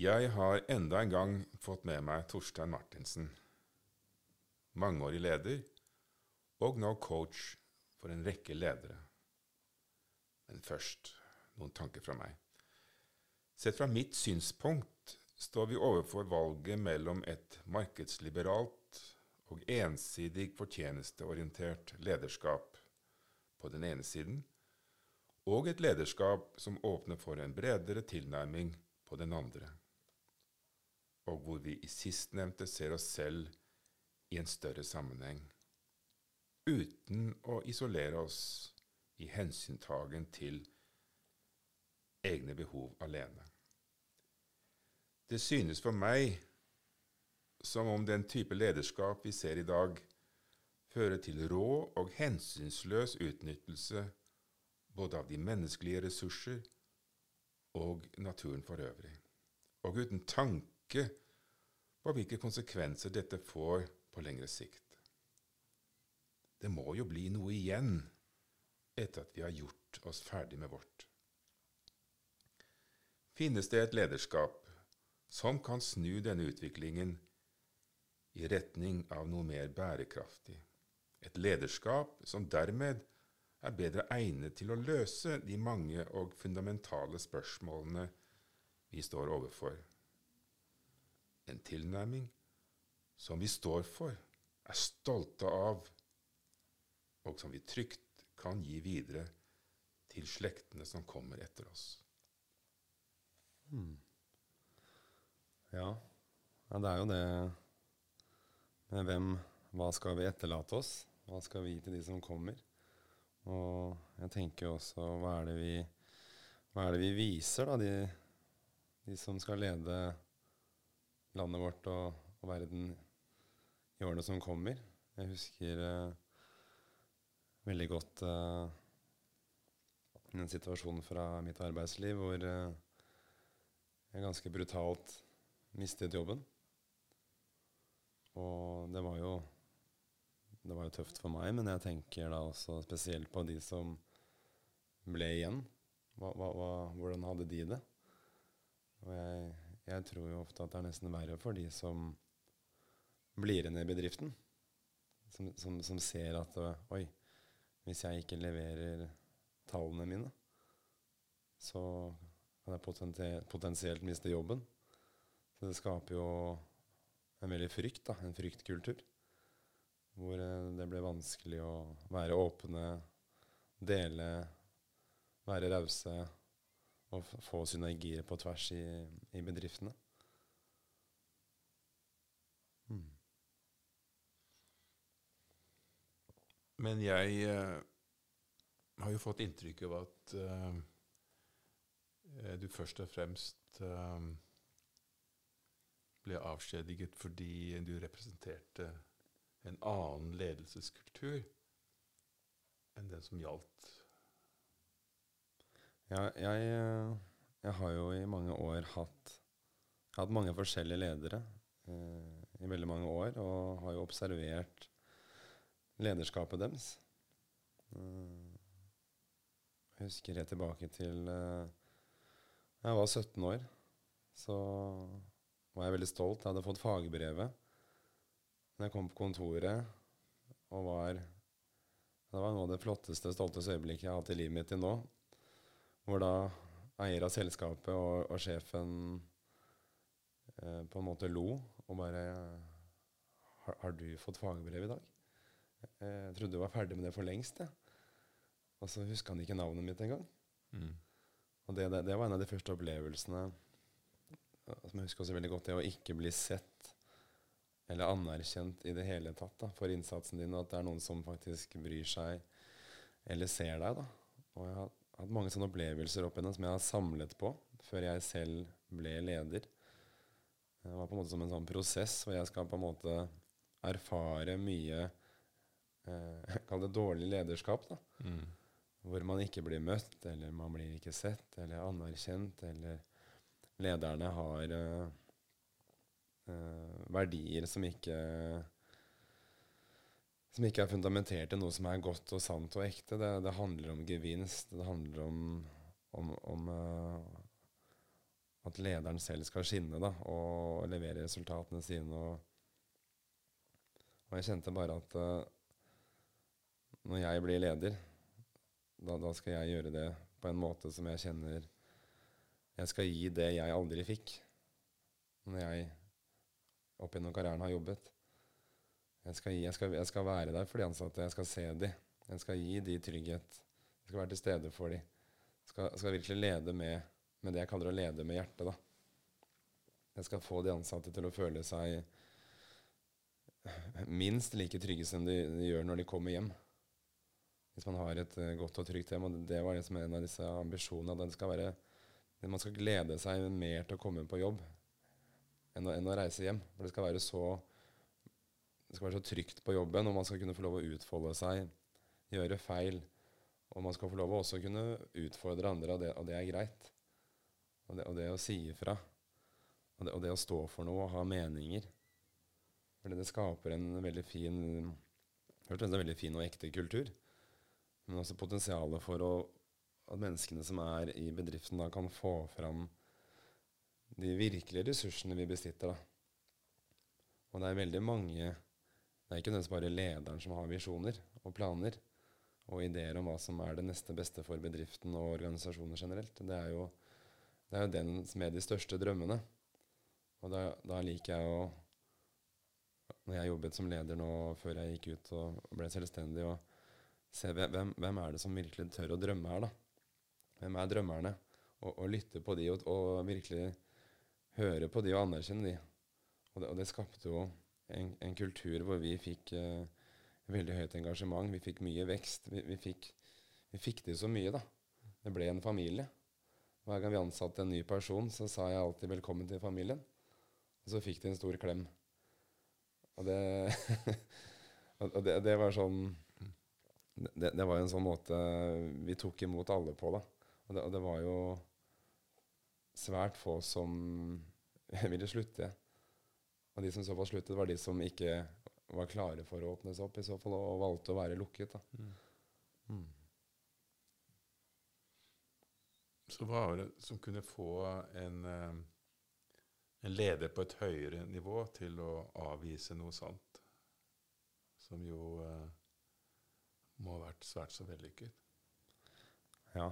Jeg har enda en gang fått med meg Torstein Martinsen, mangeårig leder og nå coach for en rekke ledere. Men først noen tanker fra meg. Sett fra mitt synspunkt står vi overfor valget mellom et markedsliberalt og ensidig fortjenesteorientert lederskap på den ene siden, og et lederskap som åpner for en bredere tilnærming på den andre, og hvor vi i sistnevnte ser oss selv i en større sammenheng, uten å isolere oss i hensyntagen til egne behov alene. Det synes for meg som om den type lederskap vi ser i dag, fører til rå og hensynsløs utnyttelse både av de menneskelige ressurser og naturen for øvrig, og uten tanke på hvilke konsekvenser dette får på lengre sikt. Det må jo bli noe igjen etter at vi har gjort oss ferdig med vårt. Finnes det et lederskap som kan snu denne utviklingen i retning av noe mer bærekraftig? Et lederskap som dermed er bedre egnet til å løse de mange og fundamentale spørsmålene vi står overfor. En tilnærming som vi står for, er stolte av, og som vi trygt kan gi videre til slektene som kommer etter oss. Hmm. Ja. ja, det er jo det med hvem Hva skal vi etterlate oss? Hva skal vi gi til de som kommer? Og jeg tenker jo også hva er det vi, hva er det vi viser, da, de, de, som skal lede landet vårt og, og verden i årene som kommer. Jeg husker uh, veldig godt uh, en situasjon fra mitt arbeidsliv hvor uh, jeg ganske brutalt mistet jobben. Og det var jo det var jo tøft for meg, men jeg tenker da også spesielt på de som ble igjen. Hva, hva, hva, hvordan hadde de det? Og jeg, jeg, tror jo ofte at det er nesten verre for de som blir igjen i bedriften. Som, som, som ser at Oi, hvis jeg ikke leverer tallene mine, så kan jeg potensielt miste jobben. Så det skaper jo en veldig frykt, da, en fryktkultur. Hvor eh, det blir vanskelig å være åpne, dele, være rause og få synergier på tvers i, i bedriftene. Hmm. Men jeg eh, har jo fått inntrykk av at eh, du først og fremst eh, ble avskjediget fordi du representerte en annen ledelseskultur enn den som gjaldt. Ja, jeg, jeg, har jo i mange år hatt, hatt mange forskjellige ledere i veldig mange år, og har jo observert lederskapet deres. Eh, jeg husker helt tilbake til eh, jeg var 17 år. Så var jeg veldig stolt. Jeg hadde fått fagbrevet. Når jeg kom på kontoret og var Det var noe av det flotteste, stolteste øyeblikket jeg har hatt i livet mitt til nå. Hvor da eier av selskapet og, og sjefen uh, på en måte lo og bare har, har du fått fagbrev i dag? Jeg trodde du var ferdig med det for lengst. Jeg. Og så huska han ikke navnet mitt engang. Mm. Og det, det, det, var en av de første opplevelsene som jeg husker også veldig godt. Det å ikke bli sett eller anerkjent i det hele tatt da, for innsatsen din, og at det er noen som faktisk bryr seg eller ser deg. da. Og jeg har hatt mange sånne opplevelser opp igjennom som jeg har samlet på før jeg selv ble leder. Det var på en måte som en sånn prosess hvor jeg skal på en måte erfare mye eh, Kall det dårlig lederskap. da. Mm. Hvor man ikke blir møtt, eller man blir ikke sett eller anerkjent, eller lederne har eh, eh, verdier som ikke som ikke er fundamentert i noe som er godt og sant og ekte. Det, det handler om gevinst. Det handler om, om, om, uh, at lederen selv skal skinne da, og levere resultatene sine. Og, og jeg kjente bare at uh, når jeg blir leder, da, da, skal jeg gjøre det på en måte som jeg kjenner Jeg skal gi det jeg aldri fikk når jeg opp gjennom karrieren har jobbet. Jeg skal, gi, jeg, skal, jeg skal, være der for de ansatte. Jeg skal se dem. Jeg skal gi de trygghet. Jeg skal være til stede for dem. Jeg skal, skal virkelig lede med med det jeg kaller å lede med hjertet. da. Jeg skal få de ansatte til å føle seg minst like trygge som de, de gjør når de kommer hjem. Hvis man har et uh, godt og trygt hjem. Og det var liksom en av disse ambisjonene. At skal være, man skal glede seg mer til å komme på jobb enn å, enn å, reise hjem. For det skal være så det skal være så trygt på jobben, og man skal kunne få lov å utfolde seg, gjøre feil. Og man skal få lov å også kunne utfordre andre, og det, og det er greit. Og det, og det å si ifra. Og det, og det, å stå for noe og ha meninger. For det skaper en veldig fin Først en veldig fin og ekte kultur. Men også potensialet for å, at menneskene som er i bedriften, da kan få fram de virkelige ressursene vi besitter. da. Og det er veldig mange Det er ikke nødvendigvis bare lederen som har visjoner og planer og ideer om hva som er det neste beste for bedriften og organisasjoner generelt. Det er jo det er jo den med de største drømmene. Og da, da, liker jeg å Når jeg jobbet som leder nå før jeg gikk ut og ble selvstendig, og se hvem, hvem, er det som virkelig tør å drømme her, da? Hvem er drømmerne? Og, og lytte på de, og, og, virkelig høre på de og anerkjenne de. Og det, og det skapte jo en, en, kultur hvor vi fikk eh, veldig høyt engasjement. Vi fikk mye vekst. Vi, vi, fikk, vi fikk til så mye, da. Det ble en familie. Hver gang vi ansatte en ny person, så sa jeg alltid 'velkommen til familien'. Og så fikk de en stor klem. Og det, og det, det var sånn det, det, var en sånn måte vi tok imot alle på, da. Og det, og det var jo svært få som ville slutte. Og de som så fall sluttet, var de som ikke var klare for å åpne seg opp i så fall, og valgte å være lukket. da. Mm. Mm. Så hva var det som kunne få en, eh, en, leder på et høyere nivå til å avvise noe sånt? Som jo uh, må ha vært svært så vellykket. Ja.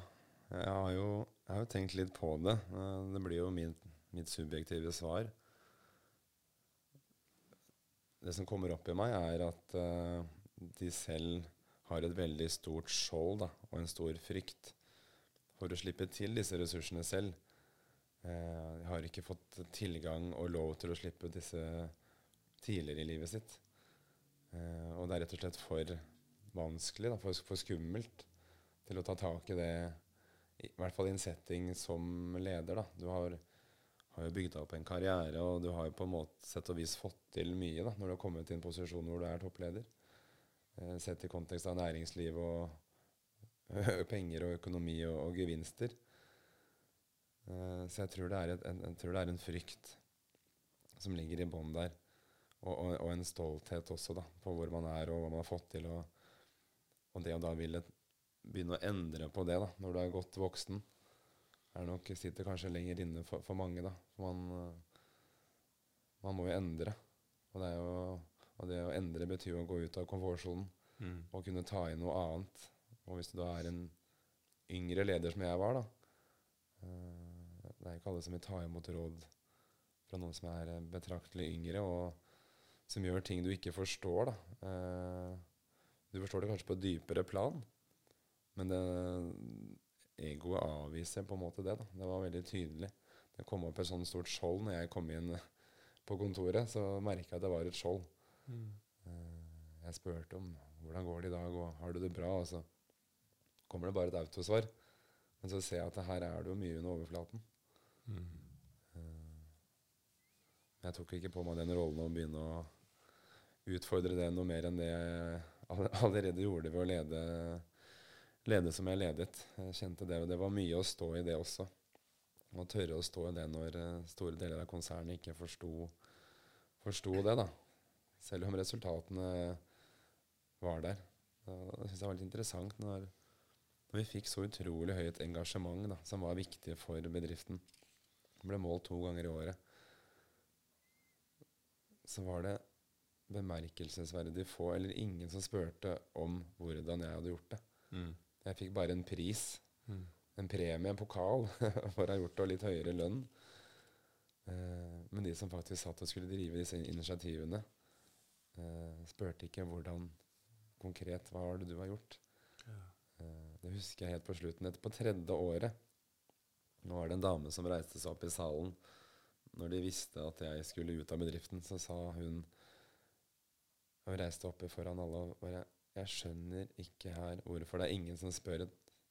Jeg har, jo, jeg har jo, tenkt litt på det. Eh, det blir jo min, mitt subjektive svar. Det som kommer opp i meg, er at uh, de selv har et veldig stort skjold da, og en stor frykt for å slippe til disse ressursene selv. Uh, de har ikke fått tilgang og lov til å slippe disse tidligere i livet sitt. Uh, og det er rett og slett for vanskelig, da, for, for, skummelt, til å ta tak i det, i hvert fall i en setting som leder. Da. Du har, har jo bygd opp en karriere, og du har jo på en måte sett og vis fått til mye da, når du har kommet i en posisjon hvor du er toppleder. Eh, sett i kontekst av næringsliv og penger og økonomi og, og gevinster. Eh, så jeg tror, et, en, jeg tror, det er en frykt som ligger i bånn der. Og, og, og, en stolthet også da, på hvor man er og hva man har fått til. Og, og det å da ville begynne å endre på det da, når du er godt voksen, er nok, sitter kanskje lenger inne for, for mange. da. For man, man, må jo endre. Og det, jo, og det, å endre betyr jo å gå ut av komfortsonen mm. og kunne ta inn noe annet og hvis du da er en yngre leder som jeg var, da uh, Det er ikke alle som vil ta imot råd fra noen som er betraktelig yngre, og som gjør ting du ikke forstår. da. Du forstår det kanskje på et dypere plan, men det, egoet avviser på en måte det. da. Det var veldig tydelig. Det kom opp et sånt stort skjold når jeg kom inn på kontoret. Så merka jeg at det var et skjold. Mm. Uh, jeg spurte om hvordan går det i dag, og har du det bra? Og så kommer det bare et autosvar. Men så ser jeg at her er det jo mye under overflaten. Mm. Uh, jeg tok ikke på meg den rollen å begynne å utfordre det noe mer enn det jeg allerede gjorde ved å lede, lede som jeg ledet. Jeg kjente det, og det var mye å stå i det også. Å tørre å stå i det når uh, store deler av konsernet ikke forsto det, da. Selv om resultatene var der. Det syns jeg var litt interessant når når, vi fikk så utrolig høyt engasjement da, som var viktig for bedriften. Det ble målt to ganger i året, så var det bemerkelsesverdig få eller ingen som spurte om hvordan jeg hadde gjort det. Mm. Jeg fikk bare en pris, Mm. en premie, en pokal, for å ha gjort det, og litt høyere lønn. Eh, men de som faktisk satt og skulle drive disse initiativene, eh, spurte ikke hvordan konkret hva var det du har gjort. Ja. Eh, det husker jeg helt på slutten. Etter på tredje året Nå var det en dame som reiste seg opp i salen når de visste at jeg skulle ut av bedriften. Så sa hun Hun reiste opp foran alle og bare Jeg skjønner ikke her hvorfor det er ingen som spør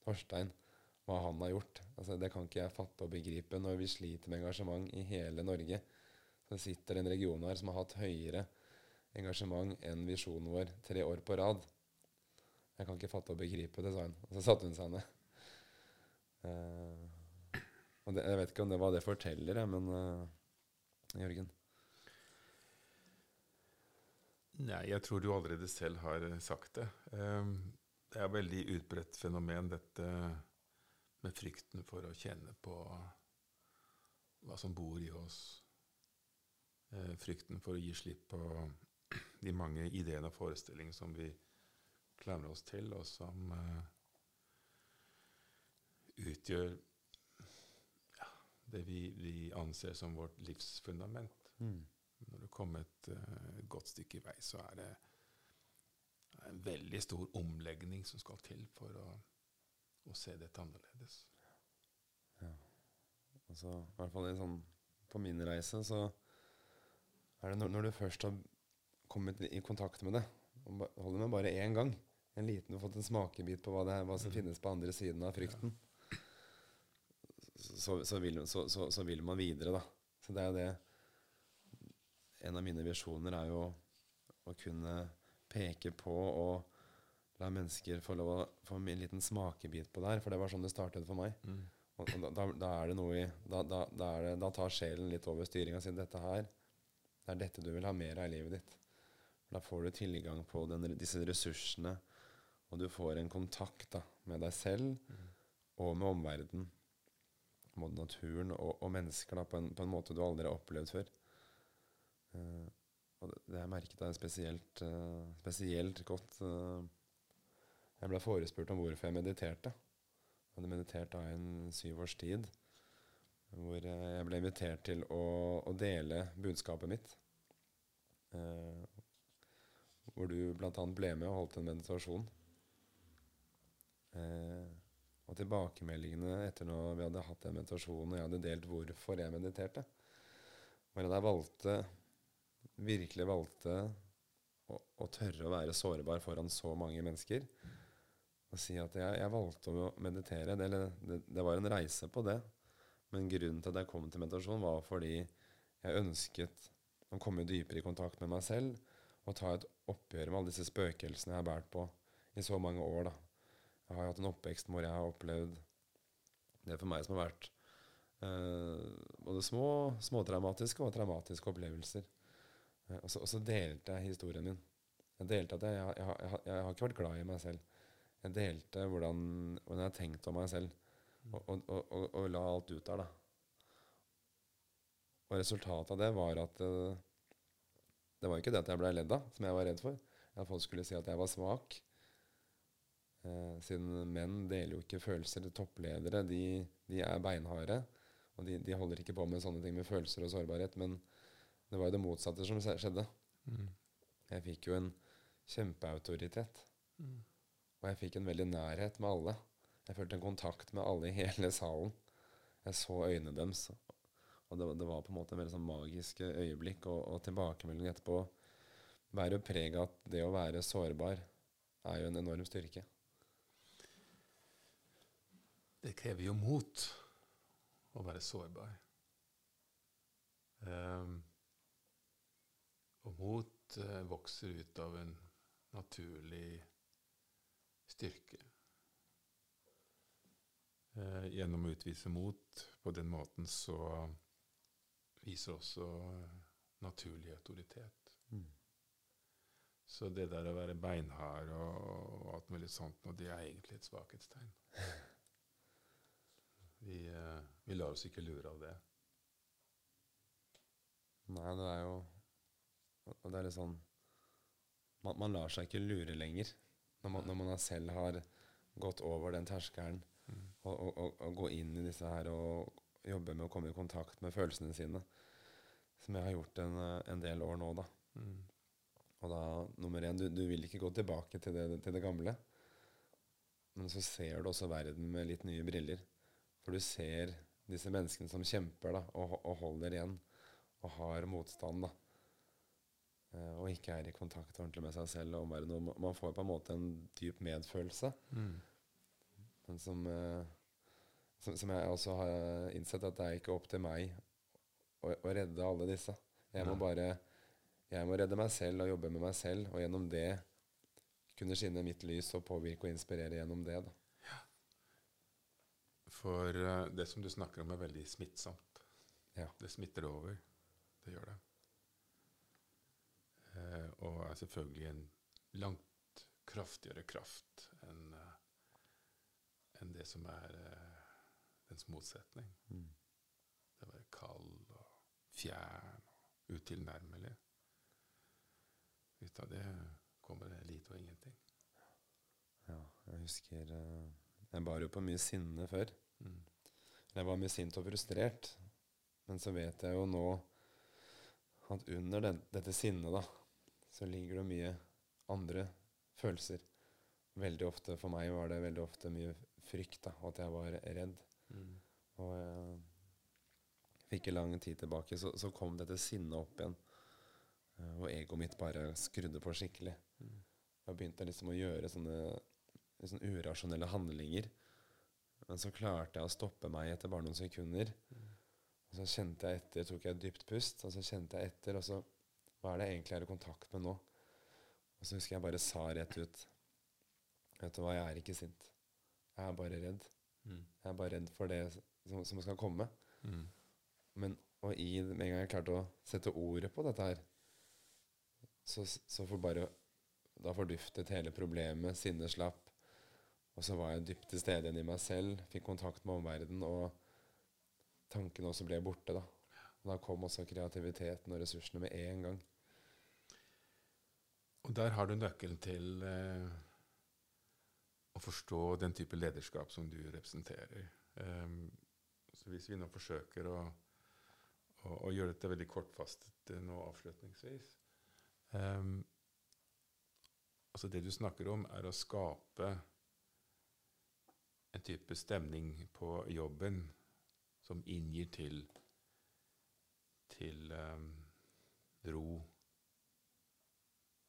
Torstein hva han har gjort. Altså, det kan ikke jeg fatte og begripe når vi sliter med engasjement i hele Norge. Så sitter en region her som har hatt høyere engasjement enn visjonen vår tre år på rad. Jeg kan ikke fatte og begripe det, sa hun. Og så satte hun seg ned. Uh, det, jeg vet ikke om det hva det forteller, jeg, men uh, Jørgen. Nei, jeg tror du allerede selv har eh, sagt det. Ehm, det er et veldig utbredt fenomen, dette med frykten for å kjenne på hva som bor i oss. Eh, frykten for å gi slipp på de mange ideene og forestillingene som vi klamrer oss til, og som eh, utgjør ja, det vi, vi anser som vårt livsfundament. Når du kommer et uh, godt stykke vei, så er det en veldig stor omlegning som skal til for å, å se dette annerledes. Altså, I hvert fall i sånn, på min reise så er det når, når du først har kommet i kontakt med det, og holder med bare én gang, en liten, du har fått en smakebit på hva, det er, hva som Mm. finnes på andre siden av frykten, så, så, vil, så, så vil man videre, da. Så det er jo det En av mine visjoner er jo å kunne peke på og la mennesker få lov å få en liten smakebit på det her, for det var sånn det startet for meg. Og, og da, da, er det noe i Da, da, da, er det, da tar sjelen litt over styringa og sier dette her Det er dette du vil ha mer av i livet ditt. Da får du tilgang på den, disse ressursene, og du får en kontakt da, med deg selv og med omverdenen. Både naturen og, og mennesker da, på, en, på en måte du aldri har opplevd før. Eh, og det, det jeg merket er spesielt, uh, spesielt godt. uh, jeg ble forespurt om hvorfor jeg mediterte. Jeg hadde meditert da i en syv års tid, hvor jeg ble invitert til å, å dele budskapet mitt. Hvor du bl.a. ble med og holdt en meditasjon. Og tilbakemeldingene etter når vi hadde hatt den meditasjonen, og jeg hadde delt hvorfor jeg mediterte, at jeg valgte, virkelig valgte å, å tørre å være sårbar foran så mange mennesker og si at jeg, jeg valgte å meditere. Det, det, det var en reise på det. Men grunnen til at jeg kom til meditasjon, var fordi jeg ønsket å komme dypere i kontakt med meg selv og ta et oppgjør med alle disse spøkelsene jeg har båret på i så mange år. da. Jeg har hatt en oppvekst hvor jeg har opplevd det for meg som har vært eh, både små, småtraumatiske og traumatiske opplevelser. Eh, og, så, og så delte jeg historien min. Jeg delte at jeg, jeg, jeg, jeg, har ikke vært glad i meg selv. Jeg delte hvordan, hvordan jeg har tenkt om meg selv, og, og, og la alt ut der, da. Og resultatet av det var at eh, Det var ikke det at jeg ble ledd av, som jeg var redd for. At folk skulle si at jeg var svak. Eh, siden menn deler jo ikke følelser. Toppledere de, de er beinharde. Og de, de holder ikke på med sånne ting med følelser og sårbarhet. Men det var jo det motsatte som skjedde. skjedde. Jeg fikk jo en kjempeautoritet. Og jeg fikk en veldig nærhet med alle. Jeg følte en kontakt med alle i hele salen. Jeg så øynene deres. Og det, det var på en måte en veldig sånn magisk øyeblikk. Og, og tilbakemelding etterpå bærer preg av at det å være sårbar er jo en enorm styrke. Det krever jo mot å være sårbar. Ehm, og mot eh, vokser ut av en naturlig styrke. Eh, gjennom å utvise mot på den måten så viser også eh, naturlig autoritet. Så det der å være beinhard og, og alt mulig sånt, og det er egentlig et svakhetstegn. Vi, vi lar oss ikke lure av det. Nei, det er jo Og det er litt sånn Man, man lar seg ikke lure lenger. Når man, når man selv har gått over den terskelen Mm. og, og, og, og gå inn i disse her og jobbe med å komme i kontakt med følelsene sine. Som jeg har gjort en, en del år nå, da. Mm. Og da, nummer én, du, du vil ikke gå tilbake til det, til det gamle. Men så ser du også verden med litt nye briller. For du ser disse menneskene som kjemper da, og, og holder igjen og har motstand. da. Eh, og ikke er i kontakt ordentlig med seg selv og omverdenen. Man får på en måte en dyp medfølelse. Mm. Men som, eh, som, som jeg også har innsett at det er ikke opp til meg å, å redde alle disse. Jeg må bare jeg må redde meg selv og jobbe med meg selv, og gjennom det kunne skinne mitt lys og påvirke og inspirere gjennom det. da. For eh, det som du snakker om, er veldig smittsomt. Ja. Det smitter over. Det gjør det. Eh, og er selvfølgelig en langt kraftigere kraft enn eh, enn det som er eh, dens motsetning. Det å være kald og fjern og utilnærmelig. Ut av det kommer det lite og ingenting. Ja, jeg husker eh, Jeg bar jo på mye sinne før. Mm. Jeg var mye sint og frustrert. Men så vet jeg jo nå at under den, dette sinnet, da, så ligger det mye andre følelser. Veldig ofte for meg var det veldig ofte mye frykt, da, at jeg var redd. Mm. Og jeg fikk lang tid tilbake, så, så kom dette sinnet opp igjen. Eh, Og egoet mitt bare skrudde på skikkelig. Mm. Jeg begynte liksom å gjøre sånne, liksom urasjonelle handlinger. Men så klarte jeg å stoppe meg etter bare noen sekunder. Og så kjente jeg etter, tok jeg et dypt pust, og så kjente jeg etter, og så Hva er det jeg egentlig er i kontakt med nå? Og så husker jeg bare sa rett ut Vet du hva, jeg er ikke sint. Jeg er bare redd. Mm. Jeg er bare redd for det som, som skal komme. Mm. Men og i, med en gang jeg klarte å sette ordet på dette her, så, så for bare Da forduftet hele problemet, sinnet slapp. Og så var jeg dypt til stede igjen i meg selv, fikk kontakt med omverdenen, og tankene også ble borte. da. Og da kom også kreativiteten og ressursene med en gang. Og der har du nøkkelen til eh, å forstå den type lederskap som du representerer. Um, så hvis vi nå forsøker å, å, å gjøre dette veldig kortfastet eh, nå avslutningsvis um, altså Det du snakker om, er å skape en type stemning på jobben som inngir til, til um, ro,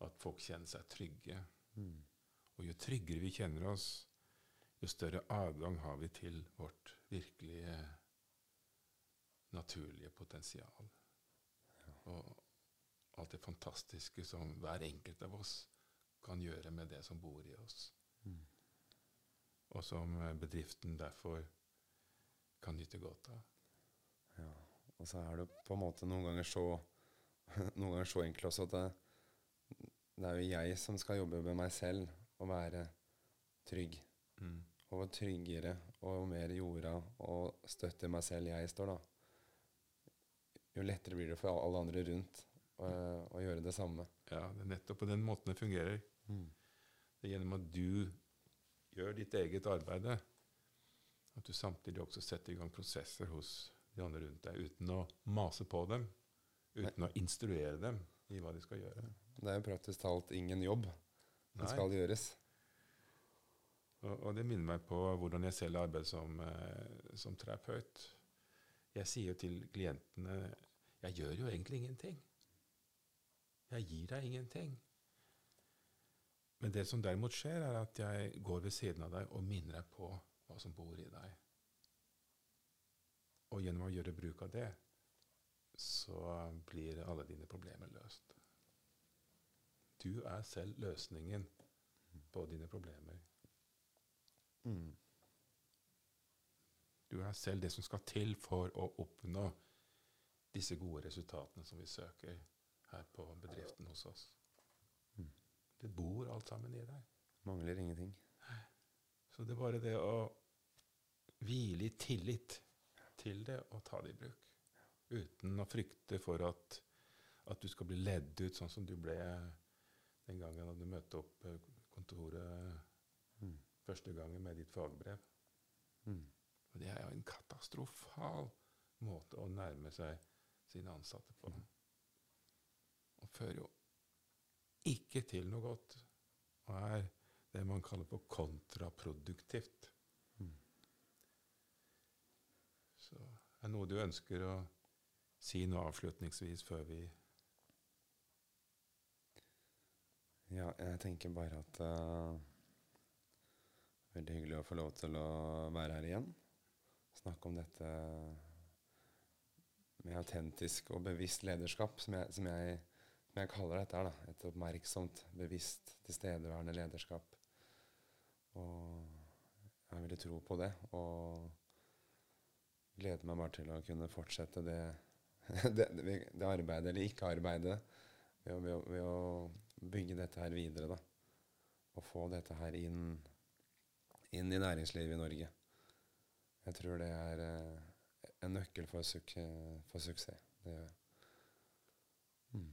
at folk kjenner seg trygge. Og jo tryggere vi kjenner oss, jo større adgang har vi til vårt virkelige, naturlige potensial. Og alt det fantastiske som hver enkelt av oss kan gjøre med det som bor i oss. Og som eh, bedriften derfor kan nyte godt av. Ja, og så er det på en måte noen ganger så noen ganger så enkelt også at det, det er jo jeg som skal jobbe med meg selv og være trygg. Mm. Og tryggere og mer jorda og støtte meg selv jeg står, da, jo lettere blir det for alle andre rundt å, å gjøre det samme. Ja, det er nettopp på den måten det fungerer. Det er gjennom at du gjør ditt eget arbeid, at du samtidig også setter i gang prosesser hos de andre rundt deg, uten å mase på dem, uten å instruere dem i hva de skal gjøre. Det er jo praktisk talt ingen jobb som Nei. skal gjøres. Og, og det minner meg på hvordan jeg selv arbeider som, eh, som terapeut. Jeg sier jo til klientene Jeg gjør jo egentlig ingenting. Jeg gir deg ingenting. Men det som derimot skjer, er at jeg går ved siden av deg og minner deg på hva som bor i deg. Og gjennom å gjøre bruk av det, så blir alle dine problemer løst. Du er selv løsningen på dine problemer. Mm. Du er selv det som skal til for å oppnå disse gode resultatene som vi søker her på bedriften hos oss. Mm. Det bor alt sammen i deg. Mangler ingenting. Så det er bare det å hvile i tillit til det og ta det i bruk. Uten å frykte for at at du skal bli ledd ut sånn som du ble den gangen du møtte opp kontoret Mm. første gangen med ditt fagbrev. Mm. Og det er jo en katastrofal måte å nærme seg sine ansatte på. Og fører jo ikke til noe godt. Og er det man kaller for kontraproduktivt. Mm. Så er det noe du ønsker å si noe avslutningsvis før vi Ja, jeg tenker bare at uh, Veldig hyggelig å få lov til å være her igjen. Snakke om dette med autentisk og bevisst lederskap, som jeg, som jeg, som jeg kaller dette da. Et oppmerksomt, bevisst, tilstedeværende lederskap. Og jeg har tro på det. Og gleder meg bare til å kunne fortsette det, det, det, det arbeidet, eller ikke-arbeidet, ved, å- ved, å- ved å bygge dette her videre, da. Og få dette her inn, inn i næringslivet i Norge. Jeg tror det er eh, en nøkkel for, suk for suksess. Det gjør jeg. Mm.